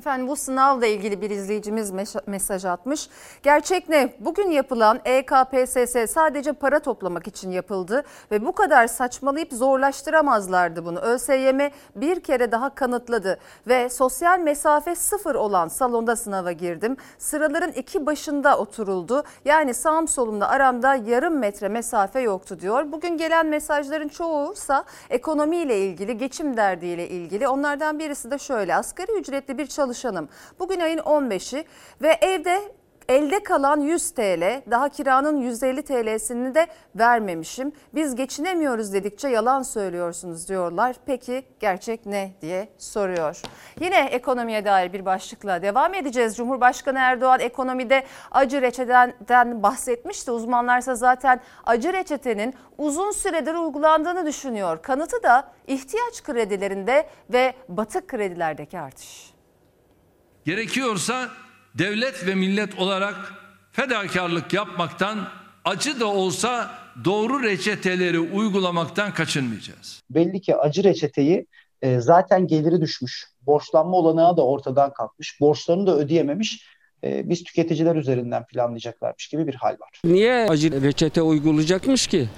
Efendim bu sınavla ilgili bir izleyicimiz mesaj atmış. Gerçek ne? Bugün yapılan EKPSS sadece para toplamak için yapıldı ve bu kadar saçmalayıp zorlaştıramazlardı bunu. ÖSYM bir kere daha kanıtladı ve sosyal mesafe sıfır olan salonda sınava girdim. Sıraların iki başında oturuldu. Yani sağım solumda aramda yarım metre mesafe yoktu diyor. Bugün gelen mesajların çoğuysa ekonomiyle ilgili, geçim derdiyle ilgili. Onlardan birisi de şöyle asgari ücretli bir çalışanım. Bugün ayın 15'i ve evde elde kalan 100 TL daha kiranın 150 TL'sini de vermemişim. Biz geçinemiyoruz dedikçe yalan söylüyorsunuz diyorlar. Peki gerçek ne diye soruyor. Yine ekonomiye dair bir başlıkla devam edeceğiz. Cumhurbaşkanı Erdoğan ekonomide acı reçeteden bahsetmişti. Uzmanlarsa zaten acı reçetenin uzun süredir uygulandığını düşünüyor. Kanıtı da ihtiyaç kredilerinde ve batık kredilerdeki artış.
Gerekiyorsa devlet ve millet olarak fedakarlık yapmaktan acı da olsa doğru reçeteleri uygulamaktan kaçınmayacağız.
Belli ki acı reçeteyi e, zaten geliri düşmüş, borçlanma olanağı da ortadan kalkmış, borçlarını da ödeyememiş e, biz tüketiciler üzerinden planlayacaklarmış gibi bir hal var.
Niye acı reçete uygulayacakmış ki?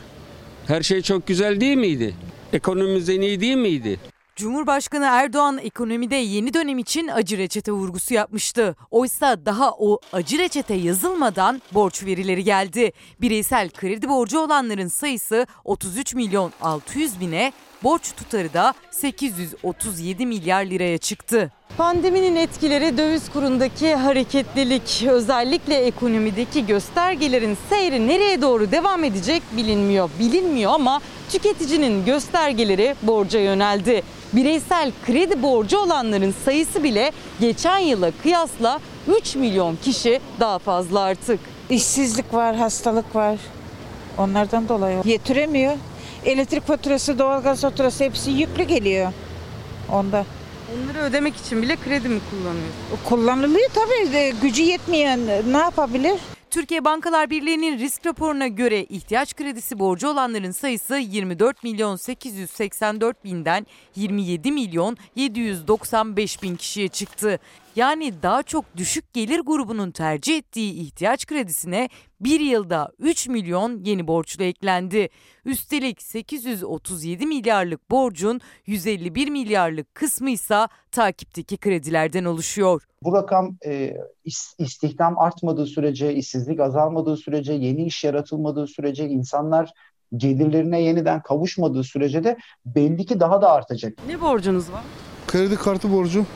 Her şey çok güzel değil miydi? Ekonomimiz en iyi değil miydi?
Cumhurbaşkanı Erdoğan ekonomide yeni dönem için acı reçete vurgusu yapmıştı. Oysa daha o acı reçete yazılmadan borç verileri geldi. Bireysel kredi borcu olanların sayısı 33 milyon 600 bine, borç tutarı da 837 milyar liraya çıktı.
Pandeminin etkileri döviz kurundaki hareketlilik, özellikle ekonomideki göstergelerin seyri nereye doğru devam edecek bilinmiyor. Bilinmiyor ama tüketicinin göstergeleri borca yöneldi. Bireysel kredi borcu olanların sayısı bile geçen yıla kıyasla 3 milyon kişi daha fazla artık.
İşsizlik var, hastalık var. Onlardan dolayı yetiremiyor. Elektrik faturası, doğalgaz faturası hepsi yüklü geliyor. Onda.
Onları ödemek için bile kredi mi kullanıyor?
Kullanılıyor tabii. Gücü yetmeyen ne yapabilir?
Türkiye Bankalar Birliği'nin risk raporuna göre ihtiyaç kredisi borcu olanların sayısı 24 milyon 884 binden 27 milyon 795 bin kişiye çıktı. Yani daha çok düşük gelir grubunun tercih ettiği ihtiyaç kredisine bir yılda 3 milyon yeni borçlu eklendi. Üstelik 837 milyarlık borcun 151 milyarlık kısmı ise takipteki kredilerden oluşuyor.
Bu rakam e, istihdam artmadığı sürece, işsizlik azalmadığı sürece, yeni iş yaratılmadığı sürece, insanlar gelirlerine yeniden kavuşmadığı sürece de belli ki daha da artacak.
Ne borcunuz var?
Kredi kartı borcu.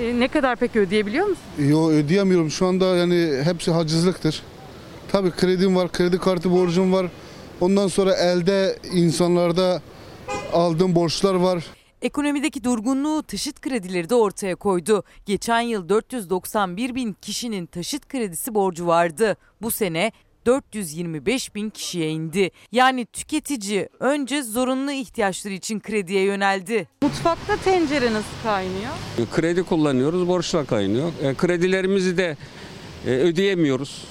E, ne kadar peki ödeyebiliyor musun?
Yo ödeyemiyorum. Şu anda yani hepsi hacizliktir. Tabii kredim var, kredi kartı borcum var. Ondan sonra elde insanlarda aldığım borçlar var.
Ekonomideki durgunluğu taşıt kredileri de ortaya koydu. Geçen yıl 491 bin kişinin taşıt kredisi borcu vardı. Bu sene 425 bin kişiye indi. Yani tüketici önce zorunlu ihtiyaçları için krediye yöneldi.
Mutfakta tencere nasıl kaynıyor?
Kredi kullanıyoruz, borçla kaynıyor. E, kredilerimizi de e, ödeyemiyoruz.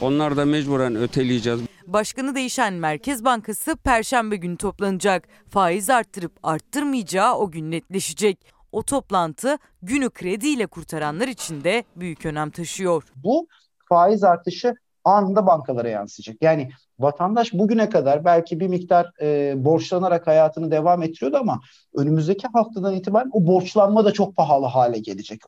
Onlar da mecburen öteleyeceğiz.
Başkanı değişen Merkez Bankası Perşembe günü toplanacak. Faiz arttırıp arttırmayacağı o gün netleşecek. O toplantı günü krediyle kurtaranlar için de büyük önem taşıyor.
Bu faiz artışı anında bankalara yansıyacak. Yani vatandaş bugüne kadar belki bir miktar e, borçlanarak hayatını devam ettiriyordu ama önümüzdeki haftadan itibaren o borçlanma da çok pahalı hale gelecek.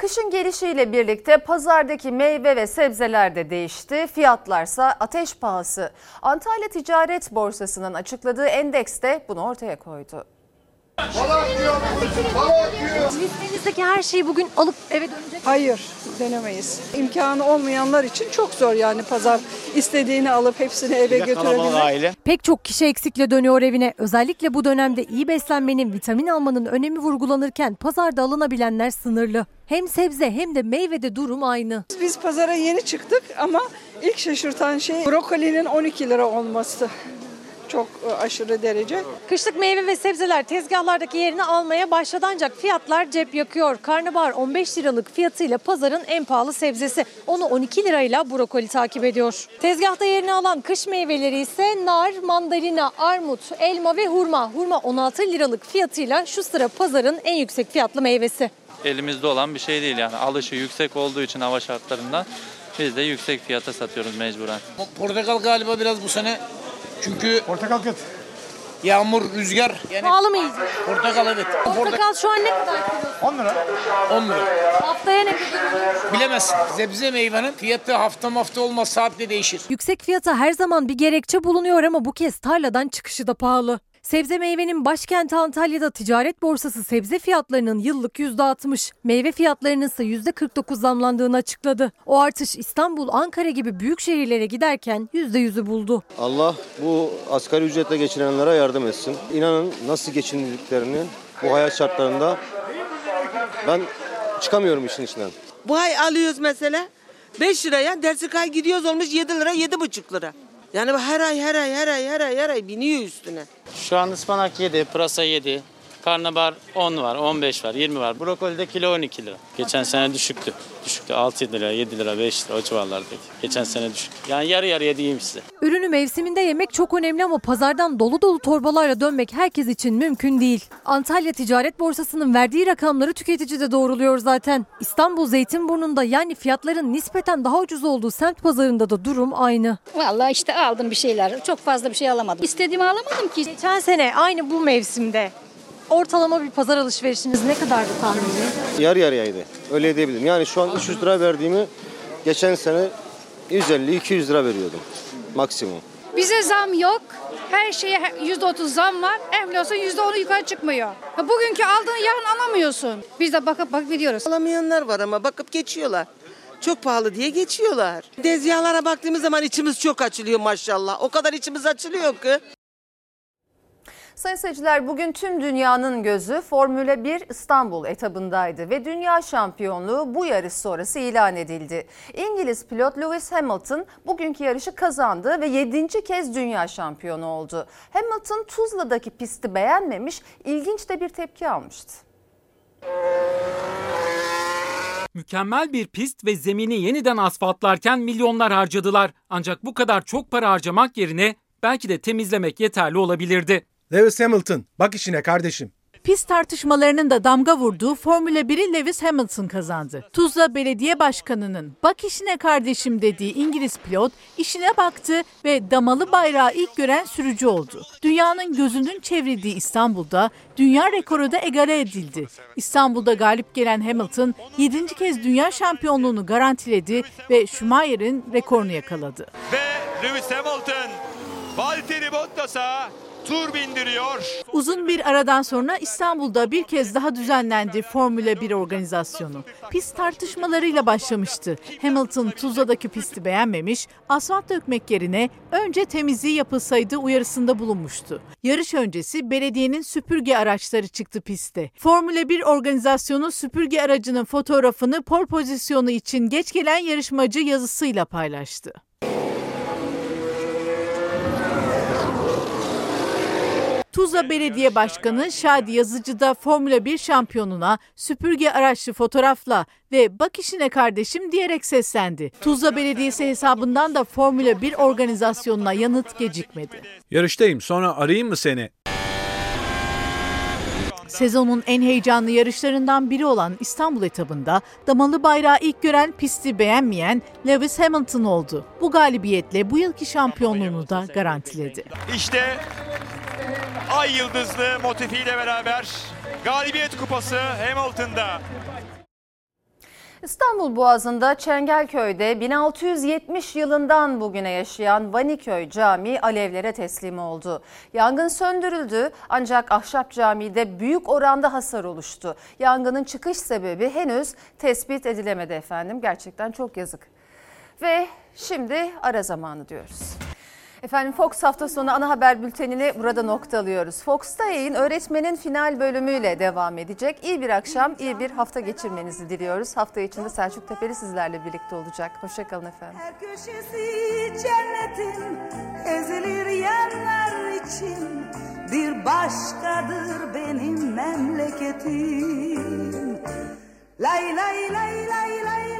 Kışın gelişiyle birlikte pazardaki meyve ve sebzeler de değişti. Fiyatlarsa ateş pahası. Antalya Ticaret Borsası'nın açıkladığı endeks de bunu ortaya koydu.
Listenizdeki her şeyi bugün alıp eve dönecek
Hayır, denemeyiz. İmkanı olmayanlar için çok zor yani pazar istediğini alıp hepsini eve götürebilmek.
Pek çok kişi eksikle dönüyor evine. Özellikle bu dönemde iyi beslenmenin, vitamin almanın önemi vurgulanırken pazarda alınabilenler sınırlı. Hem sebze hem de meyvede durum aynı.
Biz pazara yeni çıktık ama ilk şaşırtan şey brokolinin 12 lira olması. Çok e, aşırı derece.
Kışlık meyve ve sebzeler tezgahlardaki yerini almaya başladı ancak fiyatlar cep yakıyor. Karnabahar 15 liralık fiyatıyla pazarın en pahalı sebzesi. Onu 12 lirayla brokoli takip ediyor. Tezgahta yerini alan kış meyveleri ise nar, mandalina, armut, elma ve hurma. Hurma 16 liralık fiyatıyla şu sıra pazarın en yüksek fiyatlı meyvesi.
elimizde olan bir şey değil yani alışı yüksek olduğu için hava şartlarından biz de yüksek fiyata satıyoruz mecburen.
Portakal galiba biraz bu sene. Çünkü portakal kıt. Yağmur, rüzgar. Yani
Pahalı mı yiyecek?
Portakal evet.
Portakal şu an ne kadar kilosu?
10 lira. 10 lira.
Haftaya ne kadar?
Bilemezsin. Sebze meyvenin fiyatı hafta hafta olmaz saatte değişir.
Yüksek fiyata her zaman bir gerekçe bulunuyor ama bu kez tarladan çıkışı da pahalı. Sebze meyvenin başkenti Antalya'da ticaret borsası sebze fiyatlarının yıllık %60, meyve fiyatlarının ise %49 zamlandığını açıkladı. O artış İstanbul, Ankara gibi büyük şehirlere giderken %100'ü buldu.
Allah bu asgari ücretle geçinenlere yardım etsin. İnanın nasıl geçindiklerini bu hayat şartlarında ben çıkamıyorum işin içinden.
Bu ay alıyoruz mesela 5 liraya dersi kay gidiyoruz olmuş 7 lira 7,5 lira. Yani bu her ay her ay her ay her ay her ay biniyor üstüne.
Şu an ıspanak 7, pırasa 7, karnabahar 10 var, 15 var, 20 var. Brokoli de kilo 12 lira. Geçen sene düşüktü. Düşüktü 6 lira, 7 lira, 5 lira o civarlardaydı. Geçen sene düşük. Yani yarı yarıya diyeyim size.
Ürünü mevsiminde yemek çok önemli ama pazardan dolu dolu torbalarla dönmek herkes için mümkün değil. Antalya Ticaret Borsası'nın verdiği rakamları tüketici de doğruluyor zaten. İstanbul Zeytinburnu'nda yani fiyatların nispeten daha ucuz olduğu semt pazarında da durum aynı.
Vallahi işte aldım bir şeyler. Çok fazla bir şey alamadım. İstediğimi alamadım ki.
Geçen sene aynı bu mevsimde ortalama bir pazar alışverişiniz ne kadardı tahmini?
Yarı yarıyaydı. Öyle diyebilirim. Yani şu an 300 lira verdiğimi geçen sene 150-200 lira veriyordum maksimum.
Bize zam yok. Her şeye yüzde otuz zam var. Enflasyon yüzde onu yukarı çıkmıyor. Ha, Bugünkü aldığını yarın alamıyorsun. Biz de bakıp bakıp gidiyoruz.
Alamayanlar var ama bakıp geçiyorlar. Çok pahalı diye geçiyorlar. Tezgahlara baktığımız zaman içimiz çok açılıyor maşallah. O kadar içimiz açılıyor ki.
Sayın seyirciler bugün tüm dünyanın gözü Formula 1 İstanbul etabındaydı ve dünya şampiyonluğu bu yarış sonrası ilan edildi. İngiliz pilot Lewis Hamilton bugünkü yarışı kazandı ve 7. kez dünya şampiyonu oldu. Hamilton Tuzla'daki pisti beğenmemiş, ilginç de bir tepki almıştı.
Mükemmel bir pist ve zemini yeniden asfaltlarken milyonlar harcadılar. Ancak bu kadar çok para harcamak yerine belki de temizlemek yeterli olabilirdi.
Lewis Hamilton bak işine kardeşim.
Pist tartışmalarının da damga vurduğu Formula 1'i Lewis Hamilton kazandı. Tuzla Belediye Başkanı'nın bak işine kardeşim dediği İngiliz pilot işine baktı ve damalı bayrağı ilk gören sürücü oldu. Dünyanın gözünün çevrildiği İstanbul'da dünya rekoru da egale edildi. İstanbul'da galip gelen Hamilton 7. kez dünya şampiyonluğunu garantiledi ve Schumacher'in rekorunu yakaladı.
Ve Lewis Hamilton Valtteri Bottas'a tur bindiriyor.
Uzun bir aradan sonra İstanbul'da bir kez daha düzenlendi Formula 1 organizasyonu. Pist tartışmalarıyla başlamıştı. Hamilton Tuzla'daki pisti beğenmemiş, asfalt dökmek yerine önce temizliği yapılsaydı uyarısında bulunmuştu. Yarış öncesi belediyenin süpürge araçları çıktı piste. Formula 1 organizasyonu süpürge aracının fotoğrafını pol pozisyonu için geç gelen yarışmacı yazısıyla paylaştı. Tuzla Belediye Başkanı Şadi Yazıcı da Formula 1 şampiyonuna süpürge araçlı fotoğrafla ve bak işine kardeşim diyerek seslendi. Tuzla Belediyesi hesabından da Formula 1 organizasyonuna yanıt gecikmedi.
Yarıştayım sonra arayayım mı seni?
Sezonun en heyecanlı yarışlarından biri olan İstanbul etabında damalı bayrağı ilk gören pisti beğenmeyen Lewis Hamilton oldu. Bu galibiyetle bu yılki şampiyonluğunu da garantiledi.
İşte Ay Yıldızlı motifiyle beraber galibiyet kupası Hamilton'da.
İstanbul Boğazı'nda Çengelköy'de 1670 yılından bugüne yaşayan Vaniköy Camii alevlere teslim oldu. Yangın söndürüldü ancak Ahşap Camii'de büyük oranda hasar oluştu. Yangının çıkış sebebi henüz tespit edilemedi efendim. Gerçekten çok yazık. Ve şimdi ara zamanı diyoruz. Efendim Fox hafta sonu ana haber bültenini burada noktalıyoruz. Fox'ta yayın öğretmenin final bölümüyle devam edecek. İyi bir akşam, iyi bir hafta geçirmenizi diliyoruz. Hafta içinde Selçuk Tepeli sizlerle birlikte olacak. Hoşçakalın efendim.
Her köşesi cennetin ezilir yerler için bir başkadır benim memleketim. Lay lay lay lay lay